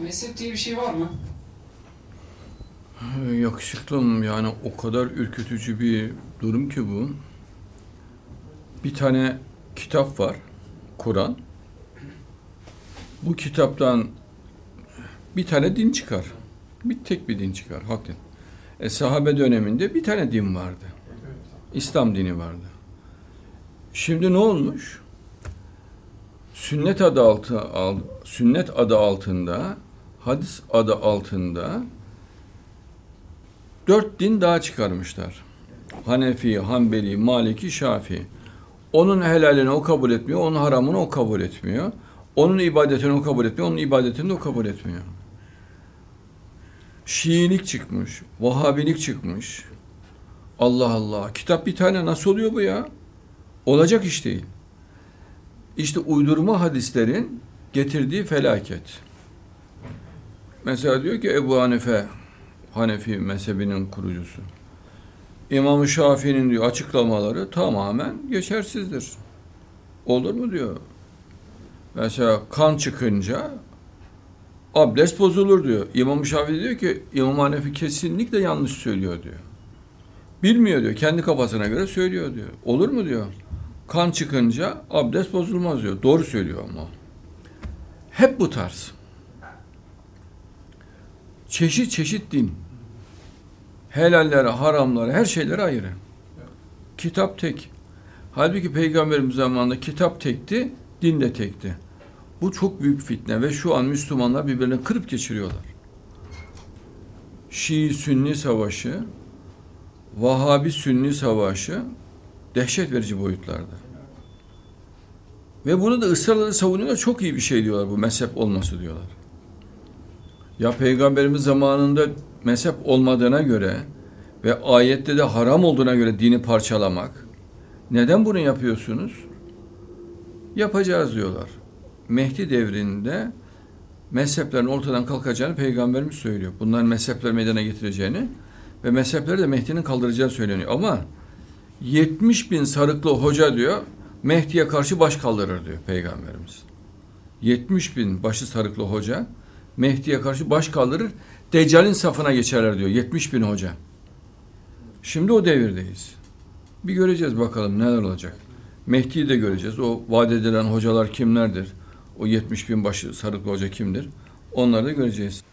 Mezhep diye bir şey var mı? Yakışıklım yani o kadar ürkütücü bir durum ki bu. Bir tane kitap var. Kur'an. Bu kitaptan bir tane din çıkar. Bir tek bir din çıkar. Hakikaten. E, sahabe döneminde bir tane din vardı. İslam dini vardı. Şimdi ne olmuş? Sünnet adı altı al, sünnet adı altında, hadis adı altında dört din daha çıkarmışlar. Hanefi, Hanbeli, Maliki, Şafii. Onun helalini o kabul etmiyor, onun haramını o kabul etmiyor. Onun ibadetini o kabul etmiyor, onun ibadetini de o kabul etmiyor. Şiilik çıkmış, Vahabilik çıkmış. Allah Allah. Kitap bir tane nasıl oluyor bu ya? Olacak iş değil. İşte uydurma hadislerin getirdiği felaket. Mesela diyor ki Ebu Hanife, Hanefi mezhebinin kurucusu. İmam-ı Şafii'nin diyor açıklamaları tamamen geçersizdir. Olur mu diyor. Mesela kan çıkınca abdest bozulur diyor. İmam-ı Şafii diyor ki İmam Hanefi kesinlikle yanlış söylüyor diyor. Bilmiyor diyor. Kendi kafasına göre söylüyor diyor. Olur mu diyor. Kan çıkınca abdest bozulmaz diyor. Doğru söylüyor ama. Hep bu tarz. Çeşit çeşit din. Helallere, haramlara, her şeylere ayrı. Kitap tek. Halbuki Peygamberimiz zamanında kitap tekti, din de tekti. Bu çok büyük fitne ve şu an Müslümanlar birbirlerini kırıp geçiriyorlar. Şii-Sünni savaşı, Vahabi-Sünni savaşı dehşet verici boyutlarda. Ve bunu da ısrarla savunuyorlar. Çok iyi bir şey diyorlar bu mezhep olması diyorlar. Ya Peygamberimiz zamanında mezhep olmadığına göre ve ayette de haram olduğuna göre dini parçalamak. Neden bunu yapıyorsunuz? Yapacağız diyorlar. Mehdi devrinde mezheplerin ortadan kalkacağını Peygamberimiz söylüyor. Bunların mezhepler meydana getireceğini ve mezhepleri de Mehdi'nin kaldıracağı söyleniyor. Ama 70 bin sarıklı hoca diyor Mehdi'ye karşı baş kaldırır diyor Peygamberimiz. 70 bin başı sarıklı hoca Mehdi'ye karşı baş kaldırır. Deccal'in safına geçerler diyor 70 bin hoca. Şimdi o devirdeyiz. Bir göreceğiz bakalım neler olacak. Mehdi'yi de göreceğiz. O vaat edilen hocalar kimlerdir? O 70 bin başı sarıklı hoca kimdir? Onları da göreceğiz.